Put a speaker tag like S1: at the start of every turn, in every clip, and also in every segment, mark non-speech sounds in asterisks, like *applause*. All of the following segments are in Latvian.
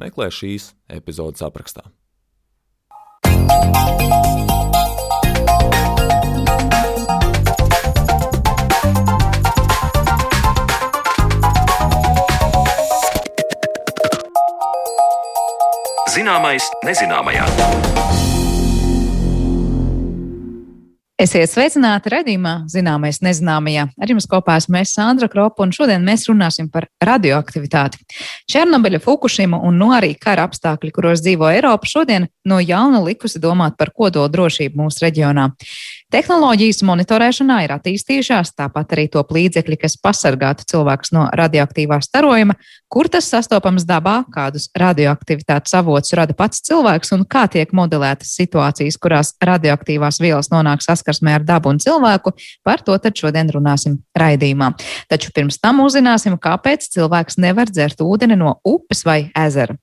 S1: meklē šīs epizodes aprakstā.
S2: Zināmais nezināmajā.
S3: Esiet sveicināti redzējumā, zināmais nezināmajā. Ar jums kopā esmu es Sandra Kropa, un šodien mēs runāsim par radioaktivitāti. Černobiļa, Fukushima un no arī kara apstākļi, kuros dzīvo Eiropa, šodien no jauna likusi domāt par kodola drošību mūsu reģionā. Tehnoloģijas monitorēšanā ir attīstījušās, tāpat arī top līdzekļi, kas pasargātu cilvēkus no radioaktīvā starojuma, kur tas sastopams dabā, kādus radioaktivitātes avotus rada pats cilvēks un kā tiek modelētas situācijas, kurās radioaktīvās vielas nonāk saskarsmē ar dabu un cilvēku. Par to tad šodien runāsim raidījumā. Taču pirms tam uzzināsim, kāpēc cilvēks nevar dzert ūdeni no upes vai ezera.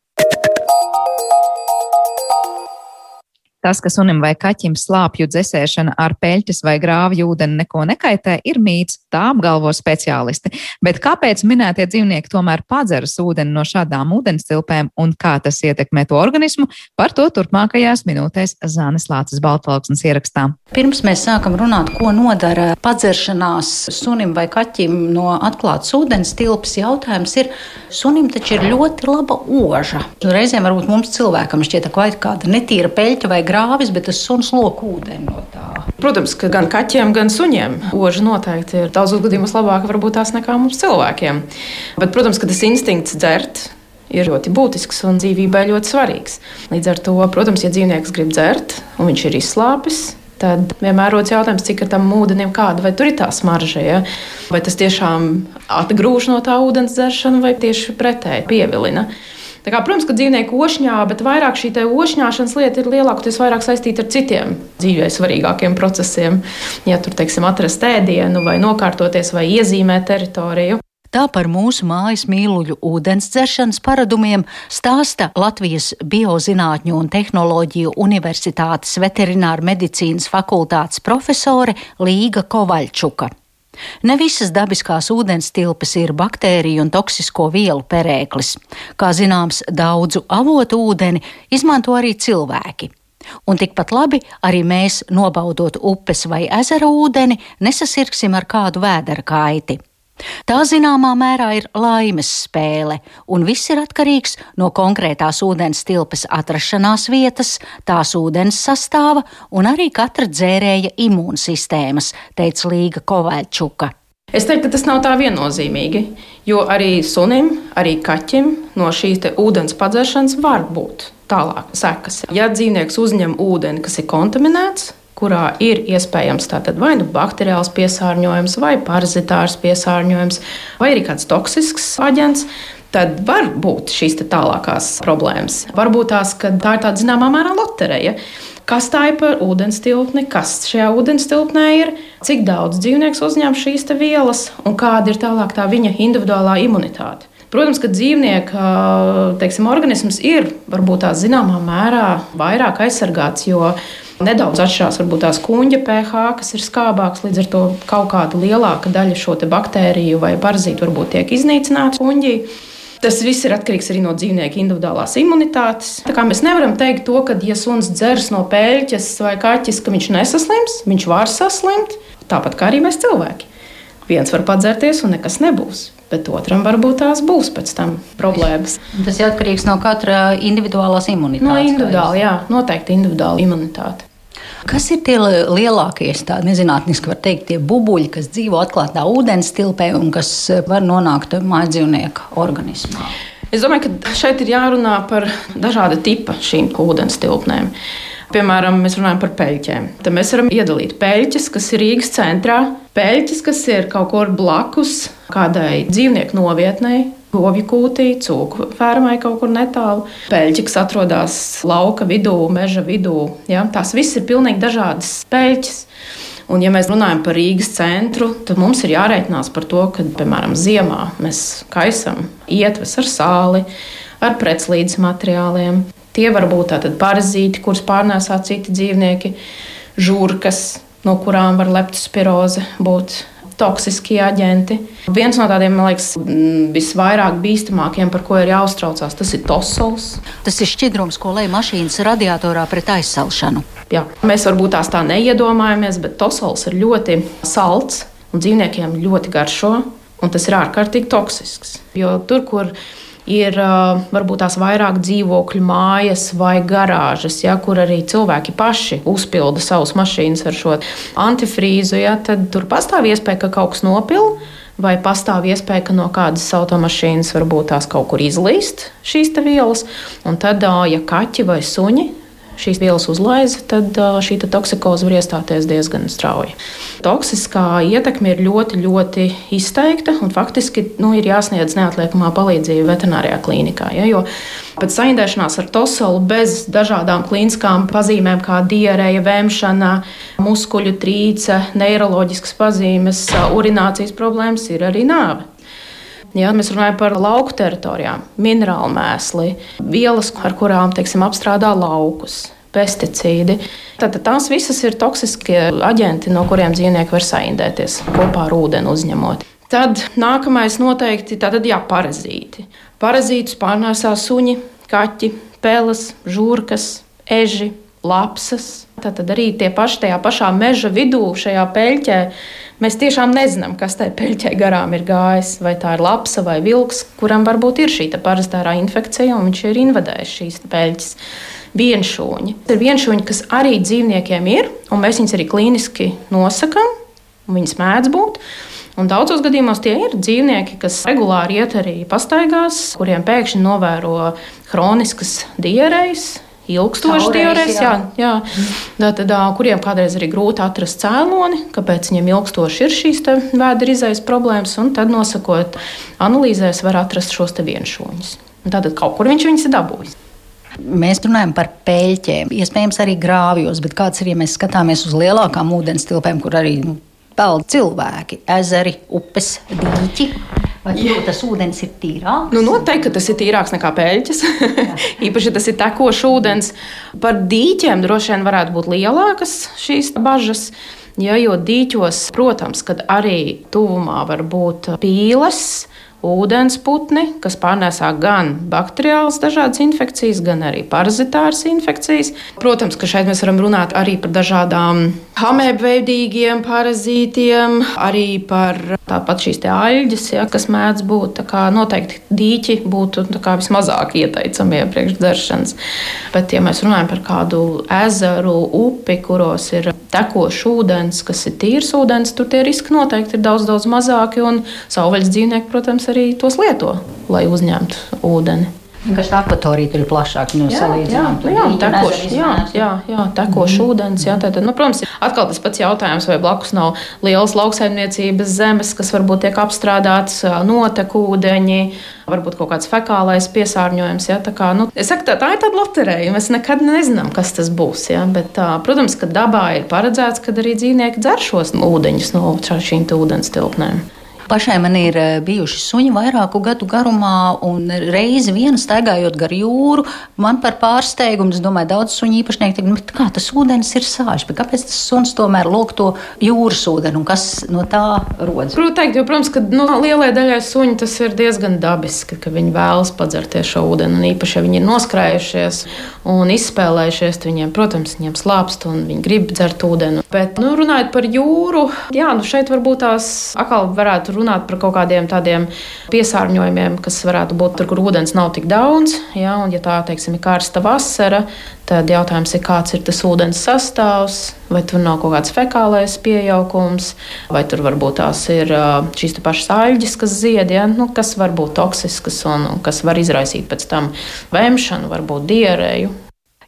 S3: Tas, ka sunim vai kaķim slāpju dzēsēšana ar peļķes vai grāvju ūdeni neko nekaitē, ir mīts, tā apgalvo speciālisti. Bet kāpēc minētie dzīvnieki tomēr padzeras ūdeni no šādām ūdenstilpēm un kā tas ietekmē to organismu, par to turpmākajās minūtēs Zānes Lācis Baltvalksnes ierakstā.
S4: Pirms mēs sākam runāt, ko nodara padzeršanās sunim vai kaķim no atklātas ūdens tilpes, jautājums ir, sunim taču ir ļoti laba oža. Reizēm varbūt mums cilvēkam šķiet, ka kāda netīra peļķa vai grāvis, bet tas suns lok ūdeni no tā.
S5: Protams, ka gan kaķiem, gan suņiem oža noteikti ir daudzos gadījumos labāka varbūt tās nekā mums cilvēkiem. Bet, protams, ka tas instinkts dzert ir ļoti būtisks un dzīvībai ļoti svarīgs. Līdz ar to, protams, ja dzīvnieks grib dzert un viņš ir izslāpis, tad vienmēr rodas jautājums, cik tam ūdenim kāda, vai tur ir tā smarža, ja? vai tas tiešām atgrūž no tā ūdens dzeršana, vai tieši pretēji pievilina. Kā, protams, ka dzīvnieki ošņā, bet vairāk šī ošņāšanas lieta ir lielākoties saistīta ar citiem dzīvē svarīgākiem procesiem. Ja tur, teiksim, atrast ēdienu, vai nokārtoties, vai iezīmēt teritoriju.
S4: Tā par mūsu mājas mīluļu ūdens dzeršanas paradumiem stāsta Latvijas Biozinātņu un tehnoloģiju Universitātes veterināra medicīnas fakultātes profesore Līga Kovaļčuka. Ne visas dabiskās ūdens tilpes ir baktēriju un toksisko vielu perēklis. Kā zināms, daudzu avotu ūdeni izmanto arī cilvēki. Un tikpat labi arī mēs, nobaudot upes vai ezera ūdeni, nesasirgsim ar kādu vēdera kaiti. Tā zināmā mērā ir laimes spēle, un viss ir atkarīgs no konkrētās ūdens tilpes atrašanās vietas, tās ūdens sastāva un arī katra dzērēja imūnsistēmas, teica Līga Kovaļčuka.
S5: Es teiktu, ka tas nav tā viennozīmīgi, jo arī sunim, arī kaķim no šīs ūdens padzeršanas var būt tālāk sekas. Ja dzīvnieks uzņem ūdeni, kas ir kontaminēts, kurā ir iespējams vai nu bakteriāls piesārņojums, vai parazitārs piesārņojums, vai arī kāds toksisks aģents. Tad var būt šīs tālākās problēmas. Varbūt tās, ka tā ir tāda zināmā mērā loterija. Kas tā ir par ūdens tilpni, kas šajā ūdens tilpnē ir, cik daudz dzīvnieks uzņem šīs vielas un kāda ir tālāk tā viņa individuālā imunitāte. Protams, ka dzīvnieka teiksim, organisms ir varbūt tā zināmā mērā vairāk aizsargāts, jo Nedaudz atšķirās varbūt tās kuģa pH, kas ir skābāks, līdz ar to kaut kāda lielāka daļa šo baktēriju vai parazītu varbūt tiek iznīcināta kuģī. Tas viss ir atkarīgs arī no dzīvnieka individuālās imunitātes. Tā kā mēs nevaram teikt to, ka, ja suns dzers no pēļķes vai kaķis, ka viņš nesaslims, viņš var saslimt, tāpat kā arī mēs cilvēki. Viens var padzerties un nekas nebūs bet otram varbūt tās būs pēc tam problēmas.
S4: Tas ir atkarīgs no katra individuālās imunitātes.
S5: No individuāla, jā, noteikti individuāla imunitāte.
S4: Kas ir tie lielākie, tādi nezinātniski var teikt, tie bubuļi, kas dzīvo atklātā ūdens tilpē un kas var nonākt mājas dzīvnieka organismā?
S5: Es domāju, ka šeit ir jārunā par dažāda tipa šīm ūdens tilpnēm. Piemēram, mēs runājam par peļķēm. Tad mēs varam iedalīt peļķes, kas ir Rīgas centrā, peļķes, kas ir kaut kur blakus kādai dzīvnieku novietnei, govju kūtī, cūku fermai kaut kur netālu, peļķi, kas atrodas lauka vidū, meža vidū. Ja? Tās viss ir pilnīgi dažādas peļķes. Un, ja mēs runājam par Rīgas centru, tad mums ir jārēķinās par to, ka, piemēram, ziemā mēs kaisam ietves ar sāli, ar pretslīdes materiāliem. Tie var būt tātad parazīti, kurus pārnēsā citi dzīvnieki, žurkas, no kurām var leptospiroze būt toksiskie aģenti. Viens no tādiem, man liekas, visvairāk bīstamākiem, par ko ir jāuztraucās, tas ir tosols.
S4: Tas ir šķidrums, ko lej mašīnas radiatorā pret aizsalšanu.
S5: Jā, mēs varbūt tās tā neiedomājamies, bet tosols ir ļoti salds un dzīvniekiem ļoti garšo, un tas ir ārkārtīgi toksisks. Jo tur, kur ir varbūt tās vairāk dzīvokļu mājas vai garāžas, ja, kur arī cilvēki paši uzpilda savus mašīnas ar šo antifrīzu, ja, tad tur pastāv iespēja, ka kaut kas nopilda. Vai pastāv iespēja, ka no kādas automašīnas varbūt tās kaut kur izlīst šīs vielas, un tad, ja kaķi vai suņi šīs vielas uzlaiza, tad šī toksikoze var iestāties diezgan strauji. Toksiskā ietekme ir ļoti, ļoti izteikta un faktiski nu, ir jāsniedz neatliekamā palīdzība veterinārijā klīnikā. Ja, jo pēc saindēšanās ar tosolu bez dažādām klīniskām pazīmēm, kā diareja, vēmšana, muskuļu trīce, neiroloģiskas pazīmes, urinācijas problēmas, ir arī nāve. Ja mēs runājam par lauku teritorijām, minerālu mēsli, vielas, ar kurām teiksim, apstrādā laukus, pesticīdi. Tad tās visas ir toksiskie aģenti, no kuriem dzīvnieki var saindēties kopā ar ūdeni uzņemot. Tad nākamais noteikti ir jā, parazīti. Parazītus pārnēsā suņi, kaķi, peles, žurkas, eži, lapsas. Tad arī tie paši tajā pašā meža vidū, šajā peļķē, Mēs tiešām nezinām, kas tai peļķei garām ir gājis. Vai tā ir lapsa vai vilks, kuram varbūt ir šī parazitārā infekcija, un viņš ir invadējis šīs peļķes. Vienšūņi. Ir vienšūņi, kas arī dzīvniekiem ir, un mēs viņus arī klīniski nosakām. Viņas mēdz būt. Un daudzos gadījumos tie ir dzīvnieki, kas regulāri iet arī pastaigās, kuriem pēkšņi novēro chroniskas diarējas, ilgstoši diarēs, jā. Jā, jā. Tad, kuriem kādreiz arī grūti atrast cēloni, kāpēc viņiem ilgstoši ir šīs vēdera izējas problēmas, un tad nosakot analīzēs var atrast šos vienšūņus. Tātad kaut kur viņš viņus ir dabūjis.
S4: Mēs runājam par peļķēm, iespējams, arī grāvjos, bet kāds ir, ja mēs skatāmies uz lielākām ūdens tilpēm, kur arī nu, peld cilvēki, ezeri, upes, dīķi? Vai Jā. tas ūdens ir tīrāks?
S5: Nu, noteikti, ka tas ir tīrāks nekā pēļķis. *laughs* Īpaši tas ir tekošs ūdens. Par dīķiem droši vien varētu būt lielākas šīs bažas. Ja, jo dīķos, protams, kad arī tuvumā var būt pīles, ūdensputni, kas pārnēsā gan bakteriālas dažādas infekcijas, gan arī parazitāras infekcijas. Protams, ka šeit mēs varam runāt arī par dažādām hamēbveidīgiem parazītiem, arī par tāpat šīs aļģes, ja, kas mēdz būt. Noteikti dīķi būtu vismazāk ieteicamie priekšdzeršanas. Bet, ja mēs runājam par kādu ezeru, upi, kuros ir tekošs ūdens, kas ir tīrs ūdens, tur tie riski noteikti ir daudz, daudz mazāki. Un savvaļas dzīvnieki, protams, arī tos lieto, lai uzņemtu ūdeni.
S4: Vienkārši akvatorija tur ir plašāka no
S5: salīdzinājuma. Jā, jā, tekoši, jā, jā, jā, tekoši mm. ūdens. Jā, tad, nu, protams, atkal tas pats jautājums, vai blakus nav lielas lauksaimniecības zemes, kas varbūt tiek apstrādātas, notek ūdeņi, varbūt kaut kāds fekālais piesārņojums. Jā, tā, kā, nu, saku, tā, tā ir tāda loterija. Mēs nekad nezinām, kas tas būs. Jā, bet, tā, protams, ka dabā ir paredzēts, ka arī dzīvnieki dzer šos ūdeņus no šīm ūdens tilpnēm.
S4: Pašai man ir eh, bijuši suņi vairāku gadu garumā, un reizi vienu staigājot gar jūru, man par pārsteigumu, es domāju, daudz suņu īpašnieki teikt, nu, kā tas ūdens ir sāļš, bet kāpēc tas suns tomēr lūk to jūras ūdeni un kas no tā rodas?
S5: Protams, teikt, jo, protams, ka nu, lielai daļai suņu tas ir diezgan dabiski, ka viņi vēlas padzerties šo ūdeni, un īpaši, ja viņi ir noskrējušies un izspēlējušies, tad viņiem, protams, viņiem slāpst un viņi grib dzert ūdeni. Bet, nu, runājot par jūru, jā, nu šeit varbūt tās atkal varētu runāt runāt par kaut kādiem tādiem piesārņojumiem, kas varētu būt tur, kur ūdens nav tik daudz. Ja, un, ja tā teiksim, ir karsta vasara, tad jautājums ir, kāds ir tas ūdens sastāvs, vai tur nav kaut kāds fekālais pieaugums, vai tur varbūt tās ir šīs pašas aļģes, kas zied, ja, nu, kas var būt toksiskas un, un kas var izraisīt pēc tam vēmšanu, varbūt dierēju.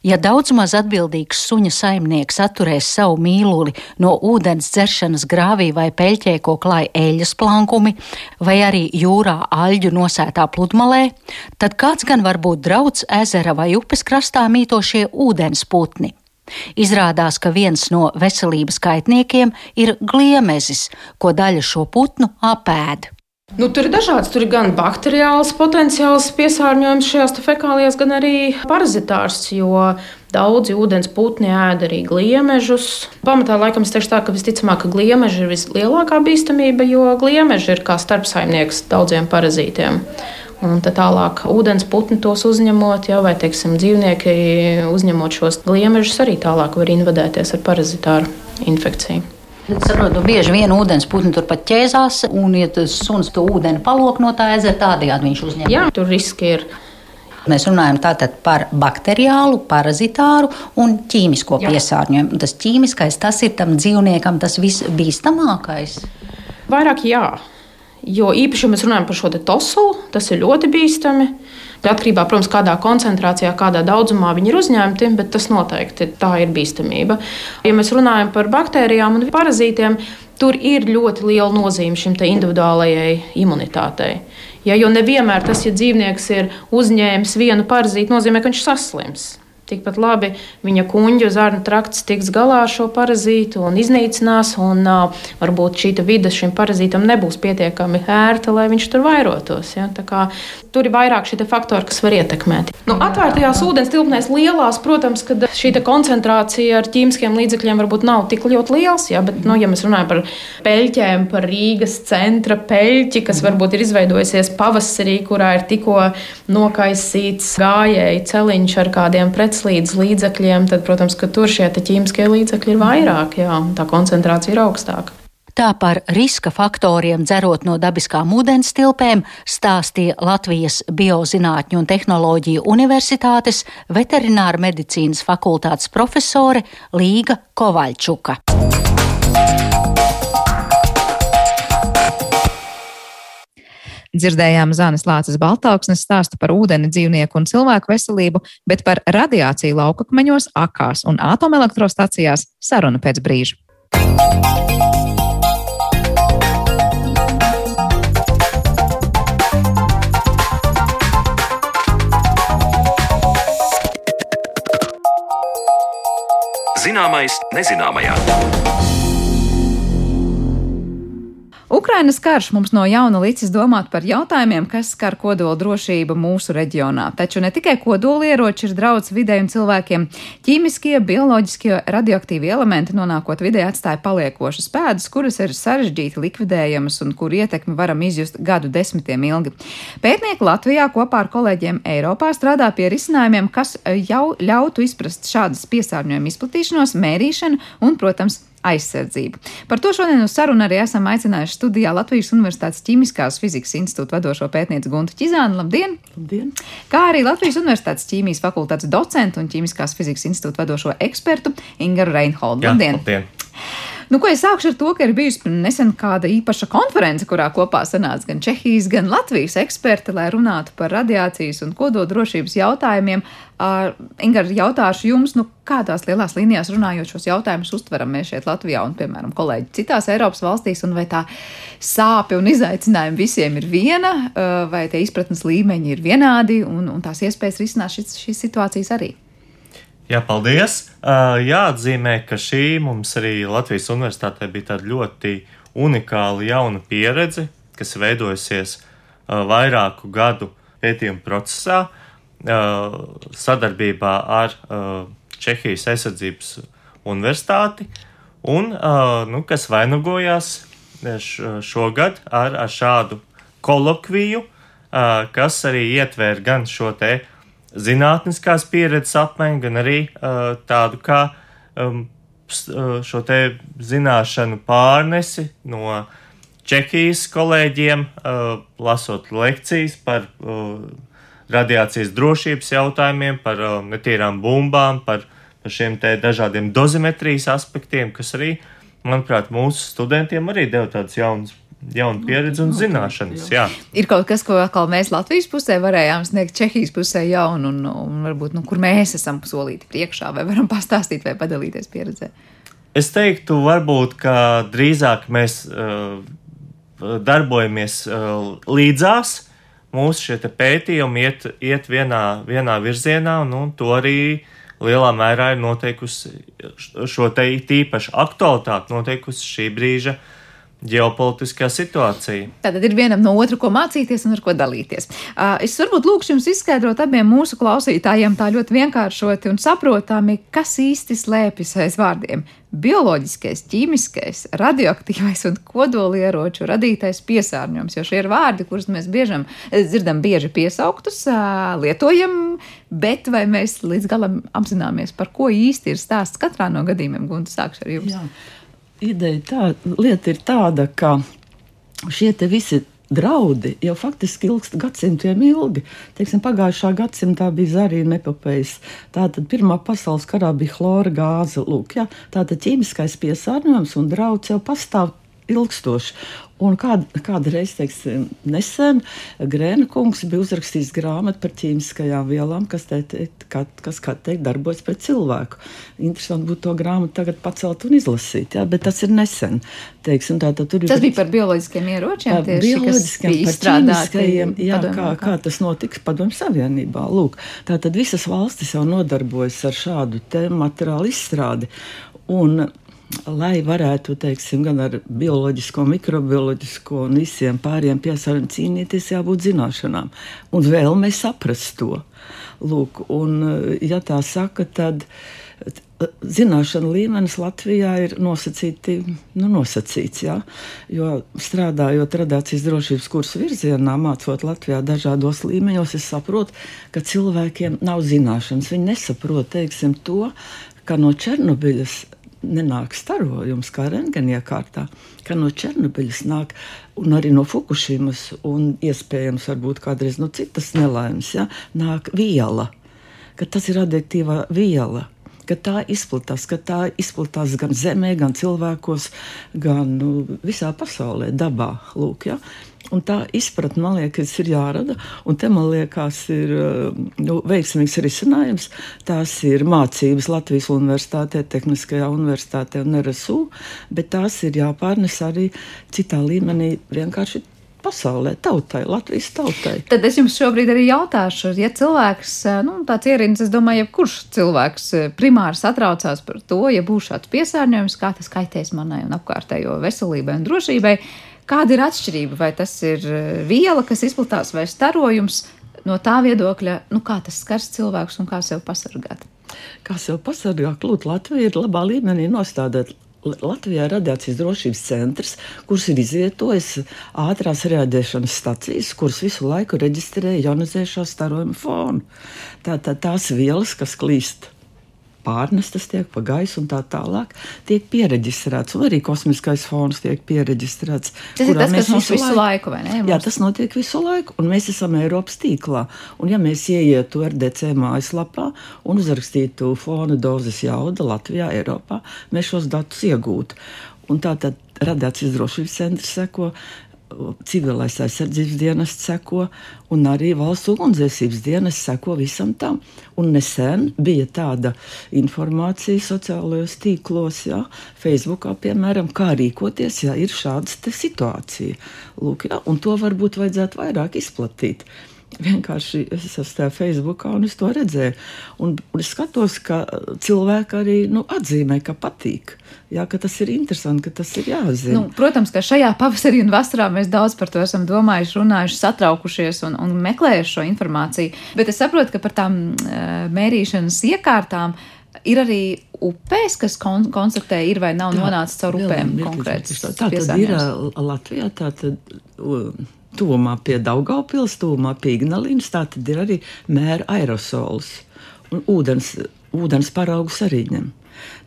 S4: Ja daudz maz atbildīgs suņa saimnieks atturēs savu mīluli no ūdens dzeršanas grāvī vai peļķē, ko klāj eļļas plankumi, vai arī jūrā aļģu nosētā pludmalē, tad kāds gan var būt drauds ezera vai upes krastā mītošie ūdens putni. Izrādās, ka viens no veselības kaitniekiem ir gliemezis, ko daļa šo putnu apēd.
S5: Nu, tur ir dažāds. Tur ir gan bakteriāls potenciāls piesārņojums šajās fekālijās, gan arī parazitārs. Jo daudzi ūdens putni ēd arī gliemežus. Pamatā laikam es teikšu tā, ka visticamāk, ka gliemeži ir vislielākā bīstamība, jo gliemeži ir kā starpsaimnieks daudziem parazītiem. Un tad tālāk ūdens putni tos uzņemot, jau, vai teiksim, dzīvnieki uzņemot šos gliemežus, arī tālāk var invadēties ar parazitāru infekciju.
S4: Saprotu, bieži vien ūdens putni turpat ķēzās, un, ja tas suns to ūdeni palok no tā ezera, tādējādi viņš uzņem.
S5: Jā, tur riski ir.
S4: Mēs runājam par bakteriālu, parazitāru un ķīmisko Jā. piesārņojumu. Tas ķīmiskais, tas ir tam dzīvniekam tas visbīstamākais.
S5: Vairāk jā. Jo īpaši, ja mēs runājam par šo tosulu, tas ir ļoti bīstami. Atkarībā, protams, kādā koncentrācijā, kādā daudzumā viņi ir uzņemti, bet tas noteikti tā ir bīstamība. Ja mēs runājam par baktērijām un parazītiem, tur ir ļoti liela nozīme šim individuālajai imunitātei. Ja, jo nevienmēr tas, ja dzīvnieks ir uzņēmis vienu parazītu, nozīmē, ka viņš saslims. Tikpat labi viņa kuģa zarnu trakts tiks galā ar šo parazītu un iznīcinās. Un, uh, varbūt šī vide šim parazītam nebūs pietiekami ērta, lai viņš tur vairotos. Ja? Kā, tur ir vairāk šie faktori, kas var ietekmēt. Nu, atvērtajās ūdens tilpnēs lielās, protams, ka šī koncentrācija ar ķīmiskiem līdzekļiem varbūt nav tik ļoti liels. Ja? Bet, nu, ja mēs runājam par peļķēm, par Rīgas centra peļķi, kas varbūt ir izveidojusies pavasarī, kurā ir tikko nokaisīts gājēji celiņš ar kādiem precīziem pēclīdz līdzekļiem, tad, protams, tur šie ķīmiskie līdzekļi ir vairāk, jā, tā koncentrācija ir augstāka.
S4: Tā par riska faktoriem dzerot no dabiskām ūdens tilpēm stāstīja Latvijas Biozinātņu un tehnoloģiju universitātes veterināra medicīnas fakultātes profesore Līga Kovaļčuka.
S3: Dzirdējām Zānes Lāces Baltāksnes stāstu par ūdeni, dzīvnieku un cilvēku veselību, bet par radiāciju laukakmeņos, akās un atomelektrostacijās saruna pēc brīža.
S2: Zināmais nezināmajā.
S3: Ukrainas karš mums no jauna licis domāt par jautājumiem, kas skar kodola drošību mūsu reģionā. Taču ne tikai kodolieroči ir draudz videi un cilvēkiem. Ķīmiskie, bioloģiskie, radioaktīvi elementi nonākot vidē atstāja paliekošas pēdas, kuras ir sarežģīti likvidējamas un kur ietekmi varam izjust gadu desmitiem ilgi. Pētnieki Latvijā kopā ar kolēģiem Eiropā strādā pie risinājumiem, kas jau ļautu izprast šādas piesārņojuma izplatīšanos, mērīšanu un, protams, aizsardzību. Par to šodien uz sarunu arī esam aicinājuši studijā Latvijas Universitātes ķīmiskās fizikas institūta vadošo pētnieci Guntu Čizānu. Labdien!
S6: Labdien!
S3: Kā arī Latvijas Universitātes ķīmijas fakultātes docentu un ķīmiskās fizikas institūta vadošo ekspertu Ingaru Reinholdu.
S6: Labdien! labdien.
S3: Nu, ko es sākšu ar to, ka ir bijusi nesen kāda īpaša konference, kurā kopā sanāca gan Čehijas, gan Latvijas eksperti, lai runātu par radiācijas un kododrošības jautājumiem. Uh, Ingar, jautāšu jums, nu, kādās lielās līnijās runājot šos jautājumus uztveram mēs šeit Latvijā un, piemēram, kolēģi citās Eiropas valstīs, un vai tā sāpe un izaicinājumi visiem ir viena, uh, vai tie izpratnes līmeņi ir vienādi, un, un tās iespējas risināt šīs situācijas arī?
S6: Jā, paldies. Uh, jāatzīmē, ka šī mums arī Latvijas Universitātē bija tāda ļoti unikāla jauna pieredze, kas veidojusies uh, vairāku gadu pētījumu procesā, uh, sadarbībā ar Čehijas aizsardzības universitāti, un nu, kas vainagojās šogad ar, ar šādu kolokviju, kas arī ietvēra gan šo te zinātniskās pieredzes apmaiņu, gan arī uh, tādu kā um, šo te zināšanu pārnesi no Čehijas kolēģiem, uh, lasot lekcijas par uh, radiācijas drošības jautājumiem, par uh, netīrām bumbām, par, par šiem te dažādiem dozimetrijas aspektiem, kas arī, manuprāt, mūsu studentiem arī deva tādus jaunus jauna pieredze un okay, zināšanas. Jā.
S3: Ir kaut kas, ko atkal mēs Latvijas pusē varējām sniegt Čehijas pusē jaunu, un, un varbūt, nu, kur mēs esam solīti priekšā, vai varam pastāstīt vai padalīties pieredzē.
S6: Es teiktu, varbūt, ka drīzāk mēs uh, darbojamies uh, līdzās. Mūsu šie pētījumi iet, iet vienā, vienā virzienā, un, un to arī lielā mērā ir noteikusi šo te īpašu aktualitāti, noteikusi šī brīža ģeopolitiskā situācija.
S3: Tātad ir vienam no otru, ko mācīties un ar ko dalīties. Es varbūt lūkšu jums izskaidrot abiem mūsu klausītājiem tā ļoti vienkāršoti un saprotami, kas īsti slēpjas aiz vārdiem bioloģiskais, ķīmiskais, radioaktīvais un kodolieroču radītais piesārņojums. Jo šie ir vārdi, kurus mēs biežam, dzirdam bieži piesauktus, lietojam, bet vai mēs līdz galam apzināmies, par ko īsti ir stāsts katrā no gadījumiem? Gunta, sākšu ar jums. Jā.
S7: Ideja tā, lieta ir tāda, ka šie visi draudi jau faktiski ilgst gadsimtiem ilgi. Teiksim, pagājušā gadsimtā bija zarīna epopējas. Tātad Pirmā pasaules karā bija chlora gāze. Lūk, ja? Tātad ķīmiskais piesārņojums un drauds jau pastāv ilgstoši. Un kād, kādreiz, teiksim, nesen Grēna kungs bija uzrakstījis grāmatu par ķīmiskajām vielām, kas, te, kā, kas kā teikt, darbojas pret cilvēku. Interesanti būtu to grāmatu tagad pacelt un izlasīt, jā, bet tas ir nesen. Teiksim, tā,
S3: tā, tas bija par bioloģiskiem ieročiem,
S7: tieši, bioloģiskiem, par ķīmiskajiem, jā, kā, kā tas notiks padomju savienībā. Lūk, tā tad visas valstis jau nodarbojas ar šādu te materiālu izstrādi. Un, lai varētu, teiksim, gan ar bioloģisko, mikrobioloģisko un visiem pāriem piesārņojumiem cīnīties, jābūt zināšanām un vēlmei saprast to. Lūk, un, ja tā saka, tad zināšanu līmenis Latvijā ir nosacīti, nu, nosacīts. Ja? Jo strādājot radiācijas drošības kursu virzienā, mācot Latvijā dažādos līmeņos, es saprotu, ka cilvēkiem nav zināšanas. Viņi nesaprot teiksim, to, ka no Černobiļas nenāk starojums kā rengeniekārtā, ka no Černobiļas nāk un arī no Fukushimas un iespējams varbūt kādreiz no citas nelaimes, ja, nāk viela, ka tas ir radioaktīvā viela ka tā izplatās, ka tā izplatās gan zemē, gan cilvēkos, gan nu, visā pasaulē, dabā. Lūk, ja? Un tā izpratne, man liekas, ir jārada. Un te man liekas, ir nu, veiksmīgs risinājums. Tās ir mācības Latvijas Universitātē, Tehniskajā universitātē un RSU, bet tās ir jāpārnes arī citā līmenī vienkārši pasaulē, tautai, Latvijas tautai.
S3: Tad es jums šobrīd arī jautāšu, ja cilvēks, nu, tāds ierīns, es domāju, jebkurš cilvēks primāri satraucās par to, ja būs šāds piesārņojums, kā tas kaitēs manai un apkārtējo veselībai un drošībai. Kāda ir atšķirība? Vai tas ir eh, viela, kas izplatās, vai starojums no tā viedokļa, nu, kā tas skars cilvēkus un kā sev pasargāt?
S7: Kā sev pasargāt? Lūdzu, Latvija ir labā līmenī nostādīta. Latvijā ir radiācijas drošības centrs, kurš ir izvietojis ātrās reaģēšanas stacijas, kuras visu laiku reģistrē ionizējošā starojuma fonu. Tā, tā, tās vielas, kas klīst pārnestas tiek pa gaisu un tā tālāk, tiek pieregistrēts. Un arī kosmiskais fons tiek pieregistrēts.
S3: Tas ir tas, kas mums visu laiku, laiku vai ne?
S7: Mums... Jā, tas notiek visu laiku, un mēs esam Eiropas tīklā. Un ja mēs ieietu RDC mājaslapā un uzrakstītu fona dozes jauda Latvijā, Eiropā, mēs šos datus iegūtu. Un tā tad radiācijas drošības centrs seko civilais aizsardzības dienas seko, un arī valsts ugunsdzēsības dienas seko visam tam. Un nesen bija tāda informācija sociālajos tīklos, ja, Facebookā, piemēram, kā rīkoties, ja ir šāda situācija. Lūk, ja, un to varbūt vajadzētu vairāk izplatīt vienkārši es esmu tajā Facebookā un es to redzēju. Un, un es skatos, ka cilvēki arī nu, atzīmē, ka patīk. Jā, ka tas ir interesanti, ka tas ir jāzina.
S3: Nu, protams, ka šajā pavasarī un vasarā mēs daudz par to esam domājuši, runājuši, satraukušies un, un meklējuši šo informāciju. Bet es saprotu, ka par tām uh, mērīšanas iekārtām ir arī upēs, kas kon konstatē, ir vai nav tā, nonācis caur upēm konkrēti.
S7: Tā tad ir Latvijā. Tā tad, uh, tuvumā pie Daugaupils, tuvumā pie Ignalīnas, tā tad ir arī mēra aerosols un ūdens, ūdens paraugus arī ņem.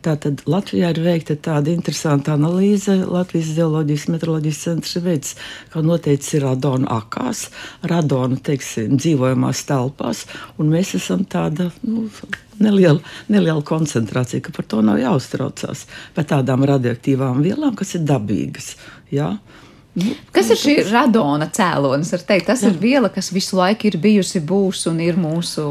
S7: Tātad Latvijā ir veikta tāda interesanta analīze. Latvijas Geoloģijas meteoroloģijas centrs ir veids, kā noteicis radona akās, radona, teiksim, dzīvojamās telpās, un mēs esam tāda, nu, neliela, neliela koncentrācija, ka par to nav jāuztraucās. Par tādām radioaktīvām vielām, kas ir dabīgas. Ja?
S3: Nu, kas ir šī radona cēlonis? Tas jā. ir viela, kas visu laiku ir bijusi, būs un ir mūsu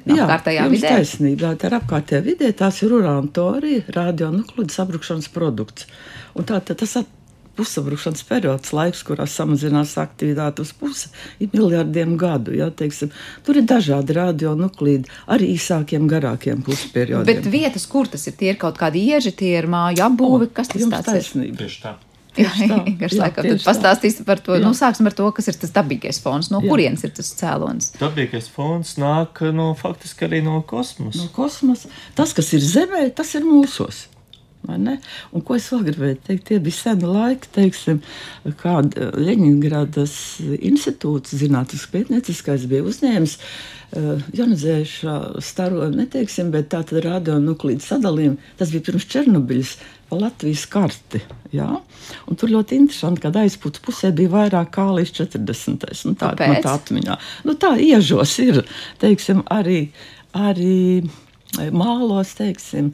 S3: apkārtējā vidē.
S7: Taisnība, tā ir apkārtējā vidē, tās ir urāna torija, radionuklidu sabrukšanas produkts. Un tā, tā, tas pusabrušanas periods, laiks, kurā samazinās aktivitāte uz pusi, ir miljardiem gadu. Ja, teiksim, tur ir dažādi radionuklīdi, arī īsākiem, garākiem pusperiodiem.
S3: Bet vietas, kur tas ir, tie ir kaut kādi ieži, tie ir māju apbūve, kas tas
S7: tāds taisnība. ir? Tieši tā.
S3: Jā, Ingūns *laughs* laikam tad pastāstīs par to. Jā. Nu, sāksim ar to, kas ir tas dabīgais fons. No jā. kurienes ir tas cēlonis?
S6: Dabīgais fons nāk no faktiski arī no kosmosa.
S7: No kosmosa. Tas, kas ir Zemē, tas ir mūsos. Un ko es vēl gribēju teikt, tie bija seni laiki, teiksim, kad Leņņģeradas institūts, zinātnīs pētnieciskais, bija uzņēmis uh, ionizējušā staro, neteiksim, bet tā tad radionuklīdu sadalījumu. Tas bija pirms Černobiļas pa Latvijas karti. Ja? Un tur ļoti interesanti, ka aizpūtas pusē bija vairāk kā līdz 40. Nu, tā ir tā atmiņā. Nu, tā iežos ir, teiksim, arī. arī mālos, teiksim,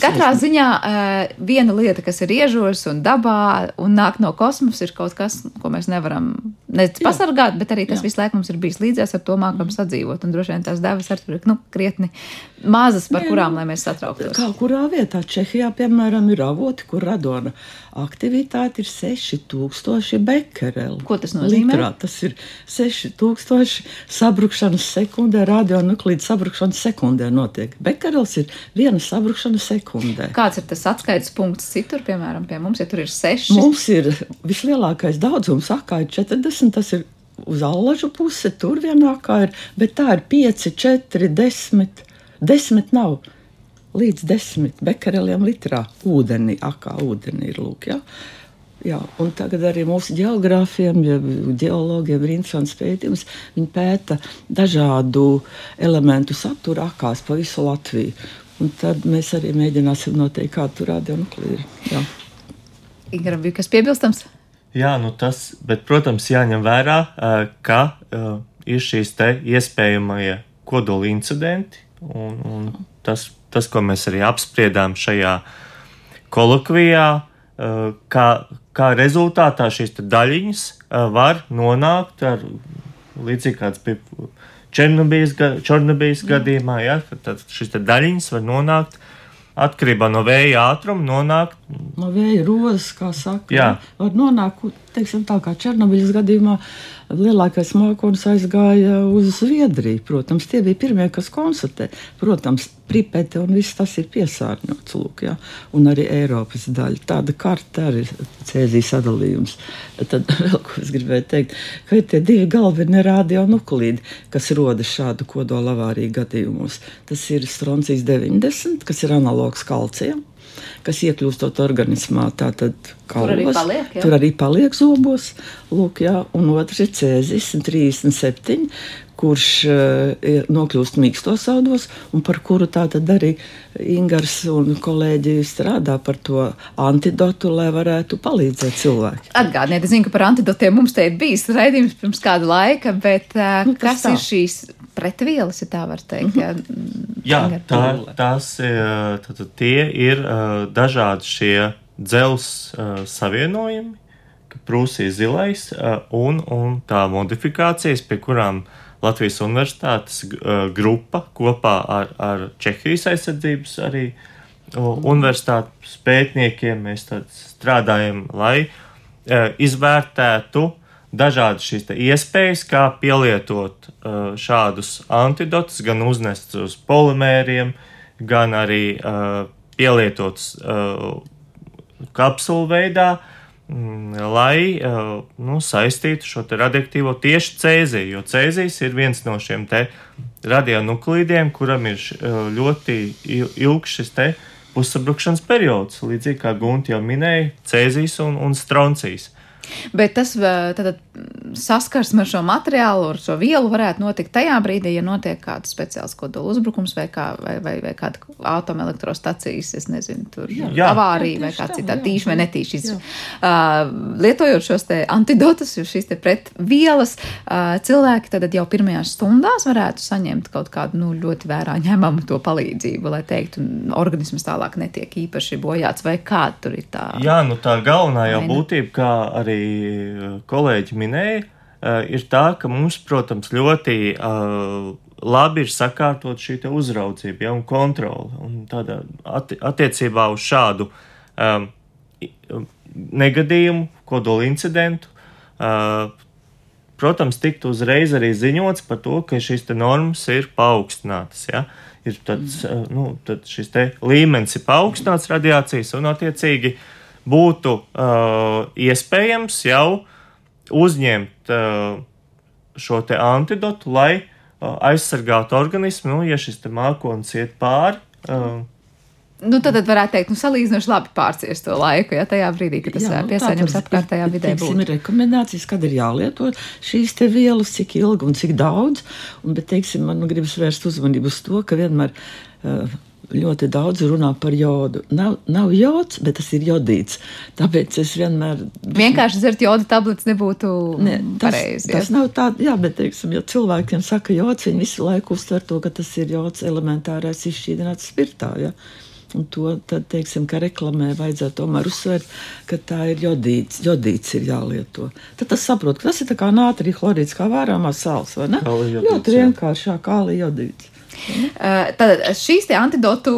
S3: Katrā ziņā uh, viena lieta, kas ir iežos un dabā un nāk no kosmosa, ir kaut kas, ko mēs nevaram ne pasargāt, bet arī tas Jā. visu laiku mums ir bijis līdzies, ar to mākam mm. sadzīvot. Un droši vien tās devas ar tur ir nu, krietni mazas, par Nē, kurām, lai mēs satrauktos.
S7: Kā kurā vietā Čehijā, piemēram, ir avoti, kur radona aktivitāte ir 6000 bekereli.
S3: Ko tas nozīmē?
S7: Litrā. Tas ir 6000 sabrukšanas sekundē, radionuklīdu sabrukšanas sekundē notiek. Bekerels ir viena sabrukšanas sekundē sekundē.
S3: Kāds ir tas atskaites punkts citur, piemēram, pie mums, ja tur ir seši?
S7: Mums ir vislielākais daudzums, akā ir 40, tas ir uz allažu pusi, tur vienā kā ir, bet tā ir 5, 4, 10, 10 nav. Līdz desmit bekareliem litrā ūdenī, akā ūdenī ir lūk. Ja? Jā, un tagad arī mūsu geogrāfiem, geologiem ir interesants pētījums. Viņi pēta dažādu elementu saturu akās pa visu Latviju. Un tad mēs arī mēģināsim noteikt, kāda tur radionuklīda ir.
S3: Ingram, bija kas piebilstams?
S6: Jā, nu tas, bet, protams, jāņem vērā, ka ir šīs te iespējamie kodola incidenti, un, un tas, tas, ko mēs arī apspriedām šajā kolokvijā, kā, kā rezultātā šīs daļiņas var nonākt ar līdzīgi kāds bija Černobijas, Černobijas gadījumā, ja, tad šis daļiņas var nonākt atkarībā no vēja ātruma, nonākt.
S7: No vēja rozes, kā saka, jā. Var nonākt, teiksim tā kā Černobijas gadījumā, lielākais mākonis aizgāja uz Zviedriju. Protams, tie bija pirmie, kas konstatē. Protams, Pripete un viss tas ir piesārņots, lūk, jā, un arī Eiropas daļa. Tāda karta arī ir cēzijas sadalījums. Tad *laughs* vēl ko es gribēju teikt, ka ir tie divi galvenie radionuklīdi, kas rodas šādu kodola avāriju gadījumos. Tas ir stroncijas 90, kas ir analogs kalcijam kas iekļūstot organismā. Tātad
S3: kaulos, tur arī paliek, jā.
S7: tur arī paliek zobos. Lūk, jā, un otrs ir cēzis 37, kurš uh, nokļūst mīkstos audos, un par kuru tātad arī Ingars un kolēģi strādā par to antidotu, lai varētu palīdzēt cilvēkiem.
S3: Atgādiniet, es zinu, ka par antidotiem mums te ir bijis raidījums pirms kāda laika, bet uh, nu, kas tā? ir šīs pretvielas, ja tā var teikt? Mm
S6: -hmm. Jā, tā, tās tātad, tie ir uh, dažādi šie dzels uh, savienojumi, Prūsijas zilais un, un tā modifikācijas, pie kurām Latvijas Universitātes grupa kopā ar, ar Čehijas aizsardzības arī universitātes pētniekiem. Mēs strādājam, lai izvērtētu dažādas šīs iespējas, kā pielietot uh, šādus antidotus, gan uznest uz polimēriem, gan arī pielietotus kapsulu veidā, Mm, lai uh, nu, saistītu šo radioaktīvo tieši cēziju. Jo cēzijas ir viens no šiem radionuklīdiem, kuram ir uh, ļoti ilgs šis pusabrukšanas periods. Līdzīgi kā Gunte jau minēja, cēzijas un, un stroncijas.
S3: Bet tas tad, saskarsme ar šo materiālu, ar šo vielu varētu notikt tajā brīdī, ja notiek kāds speciāls kodola uzbrukums vai, kā, vai, vai, vai kāda atomelektrostacijas, es nezinu, tur jā, avārija vai kāds cits tīši vai netīši. Uh, lietojot šos te antidotus, šīs te pretvielas, uh, cilvēki tad jau pirmajās stundās varētu saņemt kaut kādu nu, ļoti vērā ņemamu to palīdzību, lai teiktu, organisms tālāk netiek īpaši bojāts vai kāda tur ir tā.
S6: Jā, nu tā galvenā jau būtība, kā arī arī kolēģi minēja, ir tā, ka mums, protams, ļoti labi ir sakārtot šī uzraudzība ja, un kontrole. Un tādā atti attiecībā uz šādu um, negadījumu, kodola incidentu, uh, protams, tiktu uzreiz arī ziņots par to, ka šīs normas ir paaugstinātas. Ja? Ir tāds, mm. nu, šis līmenis ir paaugstināts radiācijas, un attiecīgi būtu uh, iespējams jau uzņemt uh, šo antidotu, lai aizsargāt organismu, nu, ja šis mākslinieks iet pāri. Uh,
S3: Nu, tad, tad varētu teikt, nu, salīdzinoši labi pārciest to laiku, ja tajā brīdī, kad tas jā, nu, piesārņojums apkārtējā vidē būs.
S7: Ir rekomendācijas, kad ir jālieto šīs te vielas, cik ilgi un cik daudz. Un, bet, teiksim, man gribas vērst uzmanību uz to, ka vienmēr uh, ļoti daudz runā par jodu. Nav, nav jods, bet tas ir jodīts. Tāpēc es vienmēr.
S3: Vienkārši dzert jodu tabletes nebūtu
S7: ne, tas, pareizi. Tas nav tā, jā, bet, teiksim, ja cilvēkiem saka jods, viņi visu laiku uztver to, ka tas ir jods elementārais izšķīdināts spirtā. Ja? Un to tad, teiksim, ka reklamē vajadzētu tomēr uzsvērt, ka tā ir jodīts, jodīts ir jālieto. Tad tas saprot, ka tas ir kā nātrija chlorīds, kā vērāmās sāls, vai ne? Ļoti vienkārši, kā kāli jodīts.
S3: Tātad šīs antidotu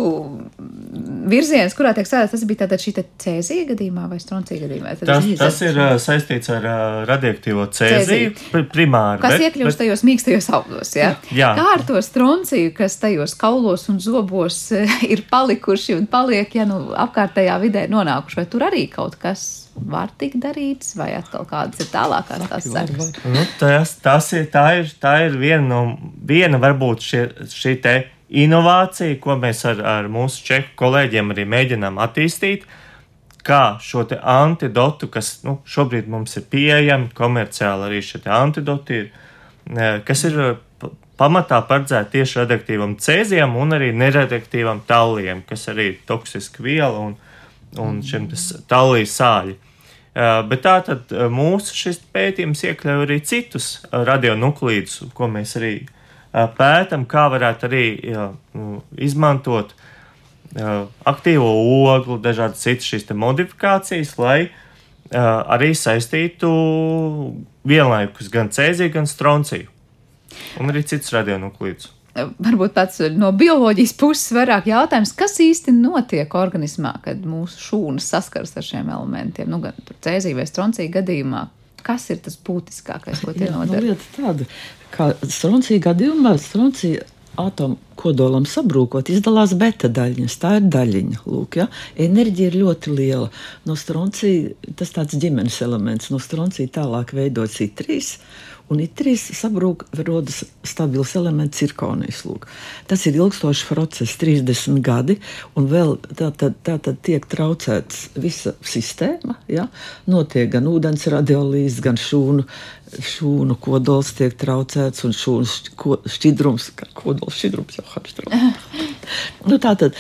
S3: virziens, kurā tiek strādāts, tas bija tātad šī cēzija gadījumā vai stroncija gadījumā?
S6: Tad tas, tas ir uh, saistīts ar uh, radioaktīvo cēziju pr primāri.
S3: Kas bet, iekļūst bet... tajos mīkstajos audos, jā? *laughs* jā? Kā ar to stronciju, kas tajos kaulos un zobos ir palikuši un paliek, ja nu apkārtējā vidē nonākuši, vai tur arī kaut kas var tikt darīts, vai atkal kādas ir tālākās tās sekas?
S6: Nu, tas, tas ir, tā ir, tā ir viena no, viena varbūt šie, šī te inovācija, ko mēs ar, ar mūsu čeku kolēģiem arī mēģinām attīstīt, kā šo te antidotu, kas nu, šobrīd mums ir pieejami, komerciāli arī šie antidoti ir, kas ir pamatā paredzēti tieši radioaktīvam cēzijam un arī neradioaktīvam talliem, kas arī ir toksiska viela un, un šim tallī sāļi. Uh, bet tā tad uh, mūsu pētījums iekļauj arī citus uh, radionuklīdus, ko mēs arī pētām, kā varētu arī jā, nu, izmantot aktīvo ogli, dažādas citas šīs modifikācijas, lai arī saistītu vienlaikus gan cēziju, gan stronciju un arī citus radionuklīdus
S3: varbūt tāds no bioloģijas puses vairāk jautājums, kas īsti notiek organismā, kad mūsu šūnas saskaras ar šiem elementiem, nu, gan cēzija vai stroncija gadījumā. Kas ir tas būtiskākais, ko tie nodara?
S7: Nu, lieta tāda, kā stroncija gadījumā, stroncija atomu kodolam sabrūkot, izdalās beta daļiņas. Tā ir daļiņa. Lūk, ja? Enerģija ir ļoti liela. No stroncija tas tāds ģimenes elements. No stroncija tālāk veidot citrīs Un itrīs sabrūk, rodas stabils elements cirkonijas. Lūk. Tas ir ilgstošs process, 30 gadi, un vēl tā tad, tā tad tiek traucēts visa sistēma. Ja? Notiek gan ūdens radiolīze, gan šūnu, šūnu kodols tiek traucēts, un šūnu šķidrums, kodols šķidrums jau harštrauc. *laughs* nu, tā tad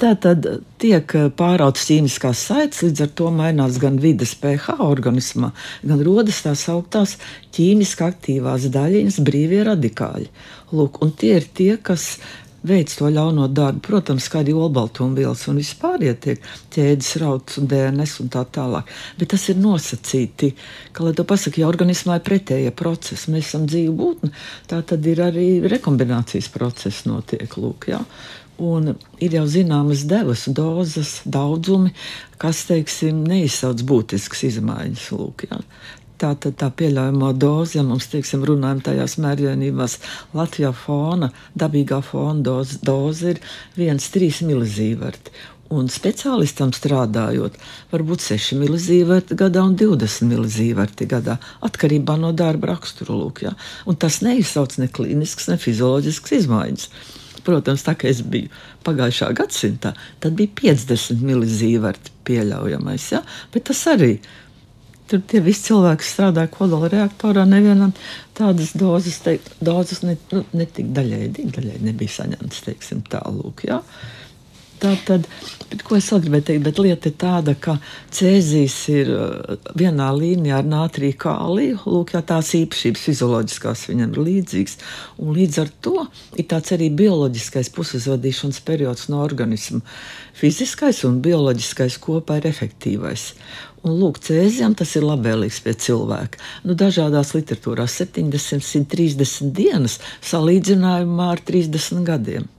S7: Tā tad tiek pāraudzes ķīmiskās saites, līdz ar to mainās gan vidas pH organismā, gan rodas tās augtās ķīmiski aktīvās daļiņas, brīvie radikāļi. Lūk, un tie ir tie, kas veids to ļauno darbu. Protams, kā arī olbaltumvielas un vispār tiek ķēdes rauts un DNS un tā tālāk. Bet tas ir nosacīti, ka, lai to pasakā, ja organismā ir pretējie procesi, mēs esam dzīvi būtne, tā tad ir arī rekombinācijas process notiek. Lūk, ja? Un ir jau zināmas devas, dozes, daudzumi, kas, teiksim, neizsauc būtiskas izmaiņas. Lūk, jā. tā tad tā pieļaujamā doze, ja mums, teiksim, runājam tajās mērķienībās, Latvijā fona, dabīgā fona doze, doze ir 1,3 milizīverti. Un speciālistam strādājot, varbūt 6 milizīverti gadā un 20 milizīverti gadā, atkarībā no darba rakstura. Lūk, ja? Un tas neizsauc ne klīnisks, ne fizioloģisks izmaiņas. Protams, tā kā es biju pagājušā gadsimtā, tad bija 50 milizīverti pieļaujamais. Ja? Bet tas arī tur tie visi cilvēki strādā kodola reaktorā. Nevienam tādas dozes, te, dozes ne, nu, ne tik daļēji, daļēji nebija saņemtas, teiksim, tālūk. Ja? Tā tad, ko es vēl gribēju teikt, bet lieta ir tāda, ka cēzijas ir vienā līnijā ar nātriju kāliju. Lūk, jā, tās īpašības fizioloģiskās viņam ir līdzīgas. Un līdz ar to ir tāds arī bioloģiskais pusuzvadīšanas periods no organisma. Fiziskais un bioloģiskais kopā ir efektīvais. Un, lūk, cēzijam tas ir labvēlīgs pie cilvēka. Nu, dažādās literatūrās 70, 130 dienas salīdzinājumā ar 30 gadiem.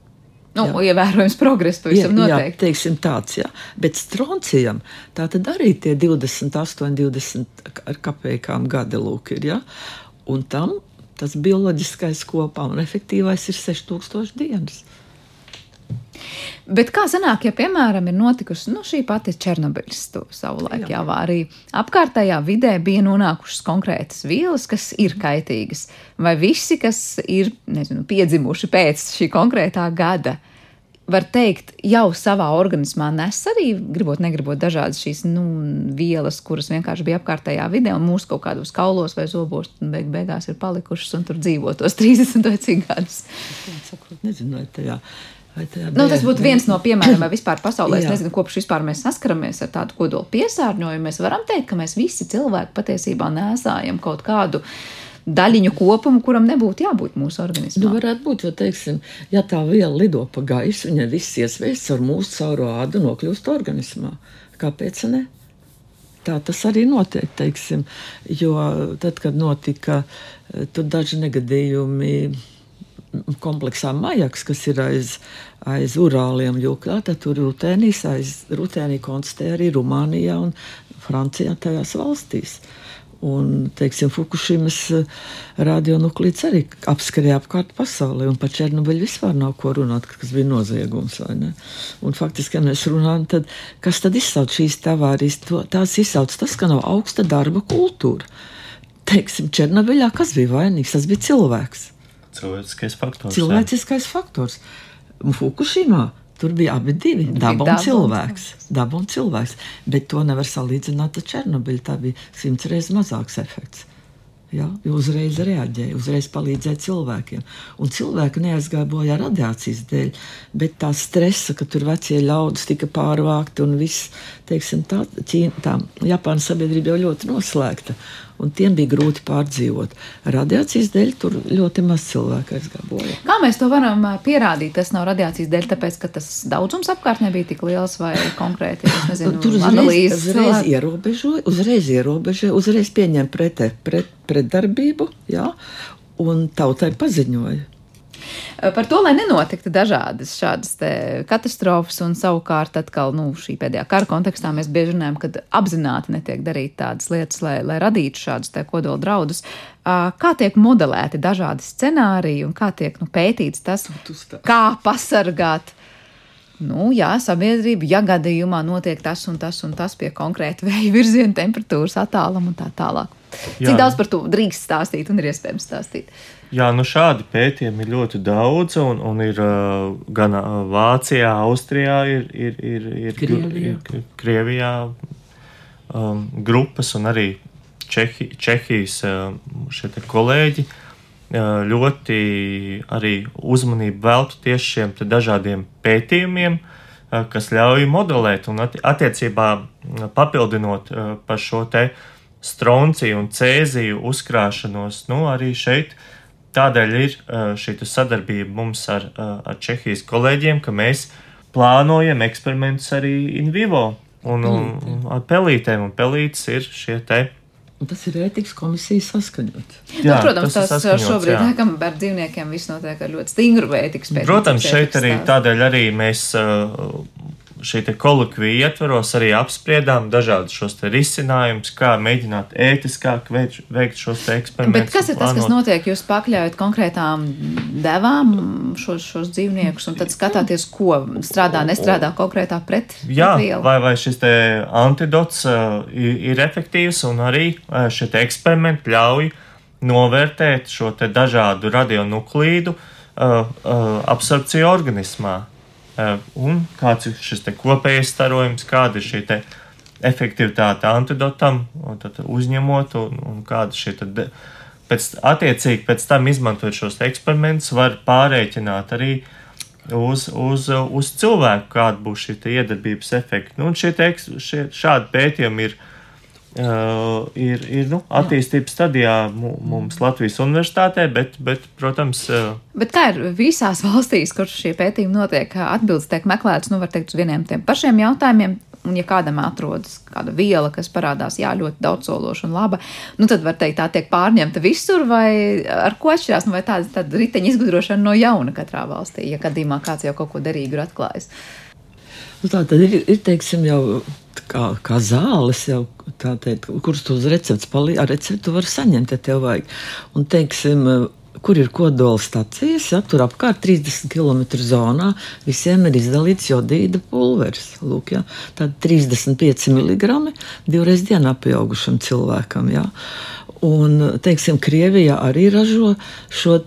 S3: Nu, jā. ievērojams progress pavisam jā, noteikti.
S7: Jā, teiksim tāds, jā. Bet stroncijam tā tad arī tie 28, 20 ar kapējām gadi lūk ir, jā. Un tam tas bioloģiskais kopā un efektīvais ir 6000 dienas.
S3: Bet kā sanāk, ja, piemēram, ir notikusi nu, šī pati Černobiļas savulaik, jā. arī apkārtējā vidē bija nonākušas konkrētas vielas, kas ir kaitīgas, vai visi, kas ir nezinu, piedzimuši pēc šī konkrētā gada, var teikt, jau savā organismā nes arī, gribot, negribot, dažādas šīs nu, vielas, kuras vienkārši bija apkārtējā vidē, un mūsu kaut kādos kaulos vai zobos, un beig beigās ir palikušas un tur dzīvo tos 30 vai cik gadus.
S7: Nezinu, vai tajā
S3: Nu, tas būtu viens no piemēriem, vai vispār pasaulē. Es nezinu, kopš vispār mēs saskaramies ar tādu kodolu piesārņojumu. Mēs varam teikt, ka mēs visi cilvēki patiesībā nesājam kaut kādu daļiņu kopumu, kuram nebūtu jābūt mūsu organismā.
S7: Nu, varētu būt, jo, teiksim, ja tā viela lido pa gaisu, viņa viss iesvēsts ar mūsu cauro ādu nokļūst organismā. Kāpēc ne? Tā tas arī notiek, teiksim, jo tad, kad notika tur daži negadījumi kompleksā Majaks, kas ir aiz, aiz Urāliem jūkā, tad tur rutēnīs, aiz rutēnī konstatē arī Rumānijā un Francijā tajās valstīs. Un, teiksim, Fukushimas eh, radionuklīds arī apskarēja apkārt pasaulē, un par Černobiļu vispār nav ko runāt, kas bija noziegums. Un faktiski, ja mēs runājam, tad kas tad izsauc šīs tavārijas? Tās izsauc tas, ka nav augsta darba kultūra. Teiksim, Černobiļā kas bija vainīgs? Tas bija cilvēks.
S6: Cilvēciskais faktors.
S7: Cilvēciskais faktors. Un Fukushimā tur bija abi divi - daba un cilvēks. Daba un cilvēks. Bet to nevar salīdzināt ar Černobiļu. Tā bija simts reizes mazāks efekts. Ja, uzreiz reaģēja, uzreiz palīdzēja cilvēkiem. Un cilvēki neaizgāja bojā radiācijas dēļ, bet tā stresa, ka tur vecie ļaudis tika pārvākti un viss, teiksim, tā, Ķīna, tā Japānas sabiedrība jau ļoti noslēgta un tiem bija grūti pārdzīvot. Radiācijas dēļ tur ļoti maz cilvēku aizgāja.
S3: Kā mēs to varam pierādīt? Tas nav radiācijas dēļ, tāpēc, ka tas daudzums apkārt nebija tik liels vai konkrēti. Nezinu,
S7: tur uzreiz, uzreiz ierobežoja, uzreiz ierobežoja, uzreiz pieņēma pret, pret, pretdarbību, jā, un tautai paziņoja.
S3: Par to, lai nenotiktu dažādas šādas katastrofas, un savukārt atkal nu, šī pēdējā kara kontekstā mēs bieži runājam, ka apzināti netiek darīt tādas lietas, lai, lai radītu šādus kodola draudus. Kā tiek modelēti dažādi scenāriji un kā tiek nu, pētīts tas, kā pasargāt nu, jā, sabiedrība, ja gadījumā notiek tas un tas un tas pie konkrēta vēja virziena, temperatūras attāluma un tā tālāk. Jā. Cik daudz par to drīkst stāstīt un ir iespējams stāstīt?
S6: Jā, nu šādi pētījumi ir ļoti daudz, un, un ir uh, gan uh, Vācijā, Austrijā, ir, ir, ir, ir, Krievijā, ir, Krievijā um, grupas, un arī Čehi, Čehijas uh, kolēģi uh, ļoti arī uzmanību veltu tieši šiem dažādiem pētījumiem, kas ļauj modelēt un attiecībā papildinot par šo te stronciju un cēziju uzkrāšanos, nu arī šeit uh, Tādēļ ir šī sadarbība mums ar, ar Čehijas kolēģiem, ka mēs plānojam eksperimentus arī in vivo un, un, ar pelītēm, un pelītes ir šie te.
S7: Un tas ir ētikas komisijas saskaņots.
S3: Jā, nu, protams, tas, tas šobrīd nekam ar dzīvniekiem viss notiek ar ļoti stingru ētikas pētījumu.
S6: Protams, šeit arī tādēļ arī mēs uh, šī kolekvija ietvaros arī apspriedām dažādus šos risinājumus, kā mēģināt ētiskāk veikt, veikt šos eksperimentus.
S3: Bet kas ir tas, kas notiek? Jūs pakļaujat konkrētām devām šos, šos dzīvniekus un tad skatāties, ko strādā, nestrādā konkrētā pret.
S6: Jā, vai, vai šis antidots uh, ir, ir efektīvs un arī uh, šie eksperimenti ļauj novērtēt šo dažādu radionuklīdu uh, uh, absorpciju organismā. Eh, un kāds ir šis kopējais starojums, kāda ir šī efektivitāte antidotam, uzņemot, un, un kāda šī tad, pēc, attiecīgi pēc tam izmantojot šos eksperimentus, var pārēķināt arī, uz, uz, uz cilvēku, kāda būs šī iedarbības efekta. Nu, šie šie, šādi pētījumi ir. Uh, ir, ir nu, attīstības stadijā mums Latvijas universitātē, bet, bet protams. Uh,
S3: bet kā ir visās valstīs, kur šie pētījumi notiek, atbildes tiek meklētas, nu, var teikt, uz vieniem tiem pašiem jautājumiem, Un, ja kādam atrodas kāda viela, kas parādās, jā, ļoti daudzsološa un laba, nu, tad var teikt, tā tiek pārņemta visur, vai ar ko atšķirās, nu, vai tāda, tāda riteņa izgudrošana no jauna katrā valstī, ja gadījumā kāds jau kaut ko derīgu ir atklājis.
S7: Nu, tā tad ir, ir teiksim, jau kā, kā zāles, jau, teikt, kuras tu uz receptes palīdzi, ar recepti var saņemt, ja tev vajag. Un, teiksim, kur ir kodola stācijas, ja, tur apkārt 30 km zonā visiem ir izdalīts jodīda pulveris. Lūk, ja, tad 35 mg divreiz dienā pieaugušam cilvēkam. Ja. Un, teiksim, Krievija arī ražo šo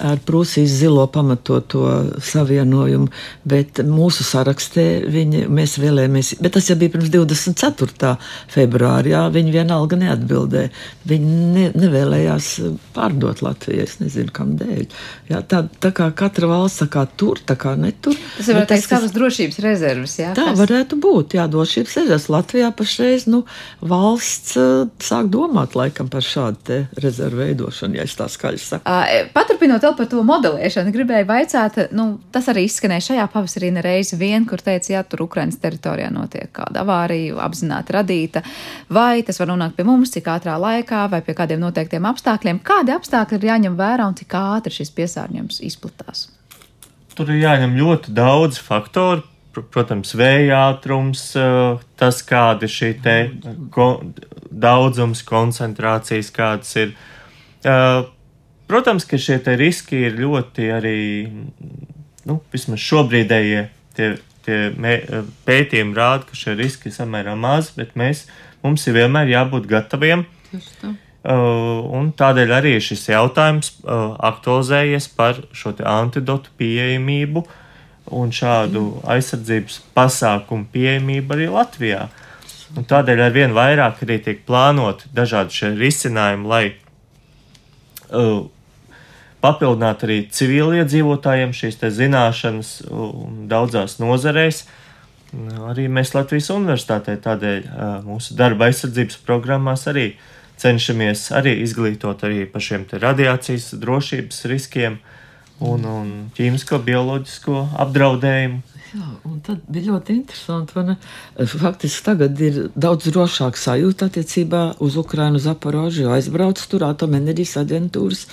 S7: ar Prūsijas zilo pamatoto savienojumu, bet mūsu sarakstē viņi, mēs vēlējāmies, bet tas jau bija pirms 24. februārī, viņi vienalga neatbildēja. Viņi ne, nevēlējās pārdot Latviju, es nezinu, kam dēļ. Jā, tā, tā kā katra valsts tā kā tur, tā kā netur.
S3: Tas var teikt savas drošības rezerves, jā?
S7: Tā kas? varētu būt, jā, drošības rezerves. Latvijā pašreiz, nu, valsts uh, sāk domāt laikam par šādu rezervu veidošanu, ja es tā skaļi saku.
S3: Uh, paturpinot vēl par to modelēšanu, gribēju vaicāt, nu, tas arī izskanēja šajā pavasarī nereiz vien, kur teica, ja tur Ukrainas teritorijā notiek kāda avārija, apzināti radīta, vai tas var nonākt pie mums, cik ātrā laikā, vai pie kādiem noteiktiem apstākļiem. Kādi apstākļi ir jāņem vērā un cik ātri šis piesārņojums izplatās?
S6: Tur ir jāņem ļoti daudz faktoru, protams, vēja ātrums, tas, kāda ir šī te ko, daudzums, koncentrācijas, kādas ir. Protams, ka šie riski ir ļoti arī, nu, vismaz šobrīdējie tie, tie mē, pētījumi rāda, ka šie riski ir samērā mazi, bet mēs, mums ir vienmēr jābūt gataviem. Uh, un tādēļ arī šis jautājums aktualizējies par šo antidotu pieejamību uh, un šādu aizsardzības pasākumu pieejamību arī Latvijā. Un tādēļ ar vien vairāk arī tiek plānoti dažādi šie risinājumi, lai uh, papildinātu arī civiliedzīvotājiem šīs zināšanas uh, daudzās nozarēs. Arī mēs Latvijas universitātē tādēļ uh, mūsu darba aizsardzības programmās arī cenšamies arī izglītot arī par šiem radiācijas drošības riskiem, uh, un, un ķīmisko, bioloģisko apdraudējumu.
S7: Jā, un tad bija ļoti interesanti. Faktiski tagad ir daudz drošāk sajūta attiecībā uz Ukrajinu, Zaporožu, aizbrauc tur atomenerģijas aģentūras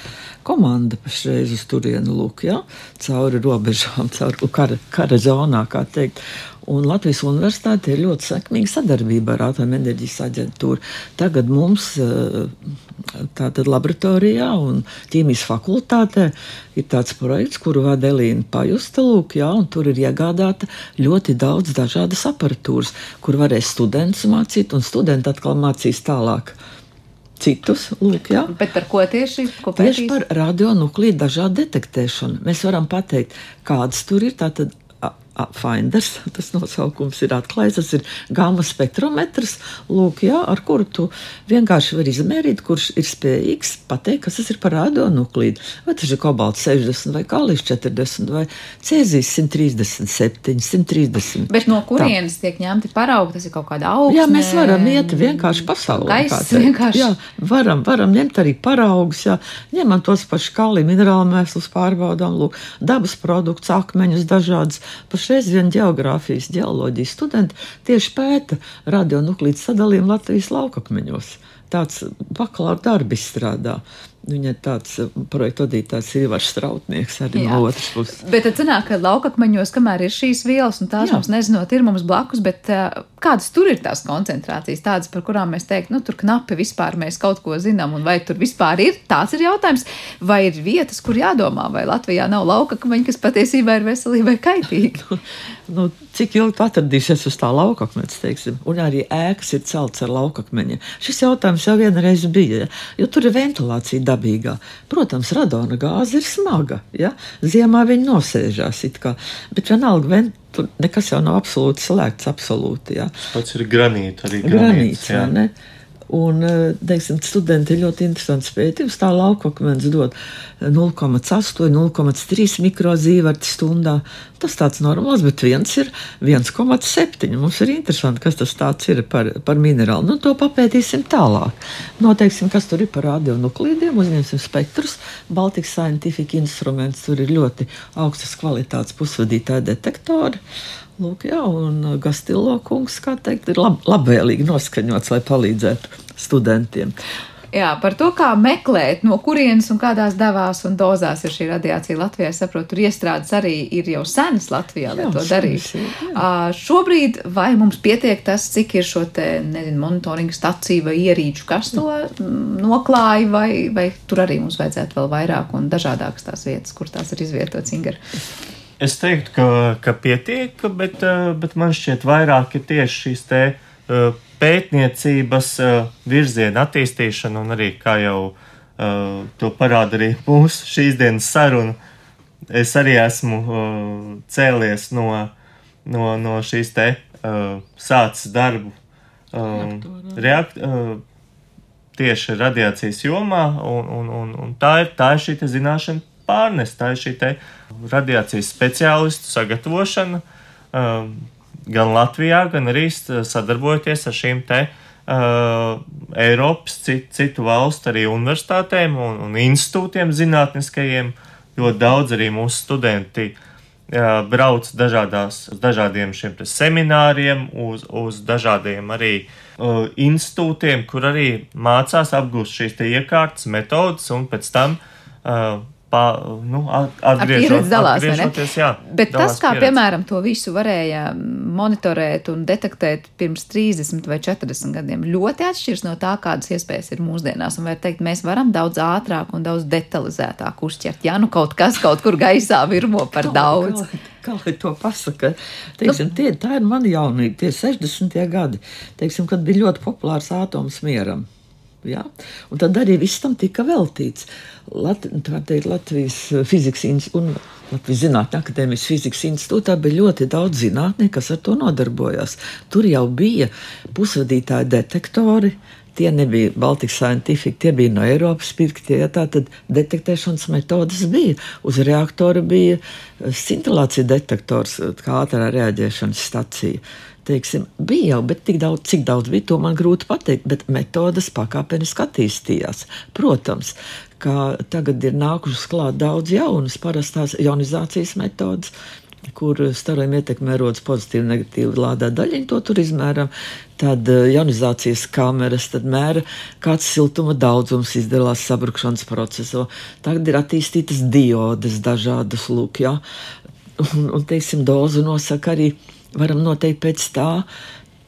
S7: komanda pašreiz uz turienu lūk, ja? cauri robežām, *laughs* cauri kara, kara zonā, kā teikt. Un Latvijas universitāte ir ļoti sekmīga sadarbība ar atomenerģijas aģentūru. Tagad mums eh, tātad laboratorijā un ķīmijas fakultātē ir tāds projekts, kuru vada Elīna Pajusta, lūk, jā, un tur ir iegādāta ļoti daudz dažādas aparatūras, kur varēs students mācīt, un studenti atkal mācīs tālāk citus. Lūk, ja?
S3: Bet par ko tieši? Ko
S7: tieši par radionuklīdu dažādu detektēšanu. Mēs varam pateikt, kādas tur ir. Tātad Finders, *laughs* tas nosaukums ir atklāts. Tas ir gama spektrometrs, lūk, jā, ar kuru tu vienkārši vari izmērīt, kurš ir spējīgs pateikt, kas tas ir par radionuklīdu. Vai tas ir kobalts 60 vai kālis 40 vai cēzijas 137, 130.
S3: Bet no kurienes tiek ņemti paraugi? Tas ir kaut kāda augsta.
S7: Jā, mēs varam iet vienkārši pasaulē.
S3: Vienkārši.
S7: Jā, varam, varam ņemt arī paraugus, jā, ņemam tos pašus kāli minerālu mēslus pārbaudām, lūk, dabas produktus, akmeņus dažādas. Paši pašreiz vien geogrāfijas, geoloģijas studenti tieši pēta radionuklīdu sadalījumu Latvijas laukakmeņos. Tāds bakalaura darbi izstrādā. Viņa ir tāds eh, projekta vadītājs, Ivars Strautnieks, arī Jā. no otras puses.
S3: Bet tad sanāk, ka laukakmeņos, kamēr ir šīs vielas, un tās Jā. mums nezinot, ir mums blakus, bet uh, kādas tur ir tās koncentrācijas, tādas, par kurām mēs teiktu, nu, tur knapi vispār mēs kaut ko zinām, un vai tur vispār ir, tāds ir jautājums, vai ir vietas, kur jādomā, vai Latvijā nav laukakmeņi, kas patiesībā ir veselībai kaitīgi. *laughs*
S7: nu, cik ilgi atradīsies uz tā laukakmeņa, teiksim, un arī ēkas ir celtas ar laukakmeņiem. Šis jautājums jau vienreiz bija, jo tur ir ventilācija dabīgā. Protams, radona gāze ir smaga. Ja? Ziemā viņa nosēžās it kā, bet vienalga vent, tur nekas jau nav absolūti slēgts. Absolūti, ja?
S6: Pats ir granīts arī.
S7: Granīts, granīts. Un, eh, teiksim, studenti ir ļoti interesants pētījums. Tā lauka akmens dod 0,8, 0,3 mikrozīvarti stundā. Tas tāds normāls, bet viens ir 1,7. Mums ir interesanti, kas tas ir par, par minerālu. Nu, to papētīsim tālāk. Noteiksim, kas tur ir par radionuklīdiem, uzņemsim spektrus. Baltic Scientific Instruments tur ir ļoti augstas kvalitātes pusvadītāja detektori. Lūk, jā, un Gastilo kungs, kā teikt, ir lab, labvēlīgi noskaņots, lai palīdzētu studentiem.
S3: Jā, par to, kā meklēt, no kurienes un kādās devās un dozās ir šī radiācija Latvijā. Es saprotu, tur iestrādes arī ir jau senas Latvijā, lai jā, to darītu. Uh, šobrīd vai mums pietiek tas, cik ir šo te, nezinu, monitoringa staciju vai ierīču, kas to noklāja, vai, vai tur arī mums vajadzētu vēl vairāk un dažādākas tās vietas, kur tās ir izvietotas Ingera?
S6: Es teiktu, ka, ka pietiek, bet, eh, bet man šķiet, vairāk ir tieši šīs te, uh, pētniecības uh, virziena attīstīšana, un arī, kā jau to parāda arī *laughs* mūsu šīs dienas saruna, es arī esmu cēlies no, no, no šīs te sācis darbu reakt, tieši radiācijas jomā, un, un, un, un tā ir, tā ir šī zināšana pārnest. Tā ir šī radiācijas speciālistu sagatavošana um, gan Latvijā, gan arī sadarbojoties ar šīm te. Uh, Eiropas, citu, citu valstu, arī universitātēm un, un institūtiem zinātniskajiem. Ļoti daudz arī mūsu studenti uh, brauc dažādās, uz dažādiem šiem semināriem, uz, uz dažādiem arī uh, institūtiem, kur arī mācās apgūst šīs iekārtas, metodas un pēc tam uh, Pa, nu, atgriežot,
S3: dalās,
S6: jā,
S3: Bet tas, kā pieredzi. piemēram to visu varēja monitorēt un detektēt pirms 30 vai 40 gadiem, ļoti atšķiras no tā, kādas iespējas ir mūsdienās. Un var teikt, mēs varam daudz ātrāk un daudz detalizētāk uzķert. Ja nu kaut kas kaut kur gaisā virmo par daudz.
S7: Kā, kā lai to pasaka? Teiksim, nu, tie, tā ir mana jaunība, tie 60. gadi, teiksim, kad bija ļoti populārs ātoms mieram. Ja? Un tad arī viss tam tika veltīts. Lat, teikt, Latvijas eh, fizikas un Latvijas Zinātņu akadēmijas fizikas institūtā bija ļoti daudz zinātnieku, kas ar to nodarbojās. Tur jau bija pusvadītāji detektori. Tie nebija Baltijas Scientific, tie bija no Eiropas pirktie. Ja, tā tad detektēšanas metodas bija. Uz reaktora bija eh, scintilācija detektors, eh, kā ātrā reaģēšanas stacija teiksim, bija jau, bet daudz, cik daudz bija, to man grūti pateikt. Bet metodas pakāpeniski attīstījās. Protams, ka tagad ir nākušas klāt daudz jaunas, parastās ionizācijas metodas. Kur starojuma ietekmē rodas pozitīva, negatīva lādā daļiņa, to tur izmēram. Tad uh, ionizācijas kameras, tad mēra, kāds siltuma daudzums izdalās sabrukšanas procesā. Tagad ir attīstītas diodes dažādas, lūk, jā. Un, un teiksim, dozu nosaka arī varam noteikt pēc tā,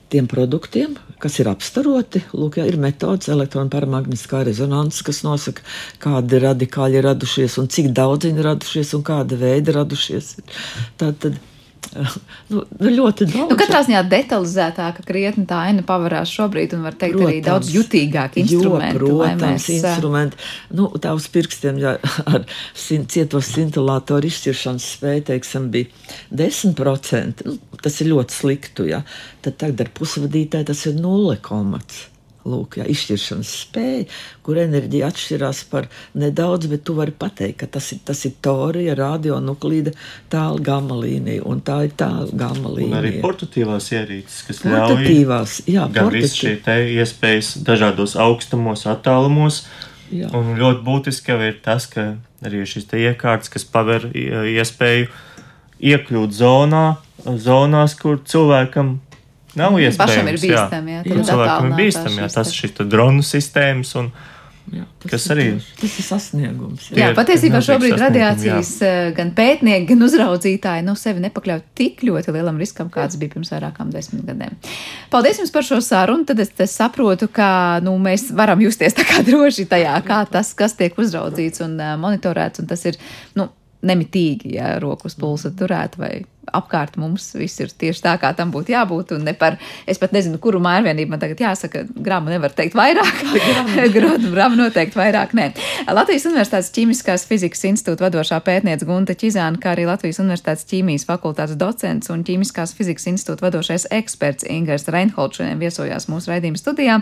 S7: tiem produktiem, kas ir apstaroti. Lūk, jā, ir metodas, elektronu paramagnitiskā rezonanse, kas nosaka, kādi radikāļi ir radušies un cik daudz viņi ir radušies un kāda veida radušies. Tad, tad Nu, nu, ļoti daudz.
S3: Nu, katrā ziņā detalizētāka, krietni tā aina pavarās šobrīd, un var teikt, protams, arī daudz jutīgāk instrumenti.
S7: Jo, protams, mēs... instrumenti. Nu, tā uz pirkstiem, ja ar cietos scintilātoru izšķiršanas spēju, teiksim, bija 10%, nu, tas ir ļoti sliktu, ja. Tad tagad ar pusvadītāju tas ir 0,5%. Lūk, jā, izšķiršanas spēja, kur enerģija atšķirās par nedaudz, bet tu vari pateikt, ka tas ir, tas ir torija, radionuklīda tāla gama līnija, un tā ir tāla gama līnija.
S6: Un arī portatīvās ierīces, kas
S7: portatīvās,
S6: ļauj jā, gan visu šī te iespējas dažādos augstumos, attālumos, jā. un ļoti būtiski jau ir tas, ka arī šis te iekārts, kas paver iespēju iekļūt zonā, zonās, kur cilvēkam Nav iespējams. Pašam ir bīstami, jā. jā. Cilvēkam ir bīstami, jā. Tas ir šis dronu sistēmas un.
S7: Jā, tas, tas arī ir. Tas ir sasniegums.
S3: Jā, jā patiesībā šobrīd radiācijas jā. Eh, gan pētnieki, gan uzraudzītāji nu, sevi nepakļauj tik ļoti lielam riskam, kāds bija pirms vairākām desmit gadiem. Paldies jums par šo sarunu. Tad es, es saprotu, ka nu, mēs varam justies tā kā *laughs* droši tajā, kā tas, kas tiek uzraudzīts un uh, monitorēts. Un tas ir nu, nemitīgi, ja rokas pulsa turēt vai apkārt mums viss ir tieši tā, kā tam būtu jābūt. Un ne par, es pat nezinu, kuru mājvienību man tagad jāsaka, grāmatu nevar teikt vairāk. *laughs* Grāmatu noteikti vairāk nē. Latvijas Universitātes ķīmiskās fizikas institūta vadošā pētniece Gunta Čizāna, kā arī Latvijas Universitātes ķīmijas fakultātes docents un ķīmiskās fizikas institūta vadošais eksperts Ingers Reinholds šodien viesojās mūsu raidījuma studijā.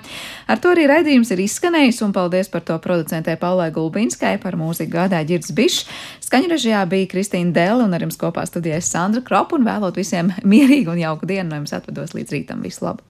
S3: Ar to arī raidījums ir izskanējis, un paldies par to producentē Paulai Gulbinskai, par mūziku gādāja Girds Bišs. Skaņrežijā bija Kristīna Dēle un ar jums kopā studijājas Sandra Kropa un vēlot visiem mierīgu un jauku dienu no jums atvados līdz rītam. Visu labu!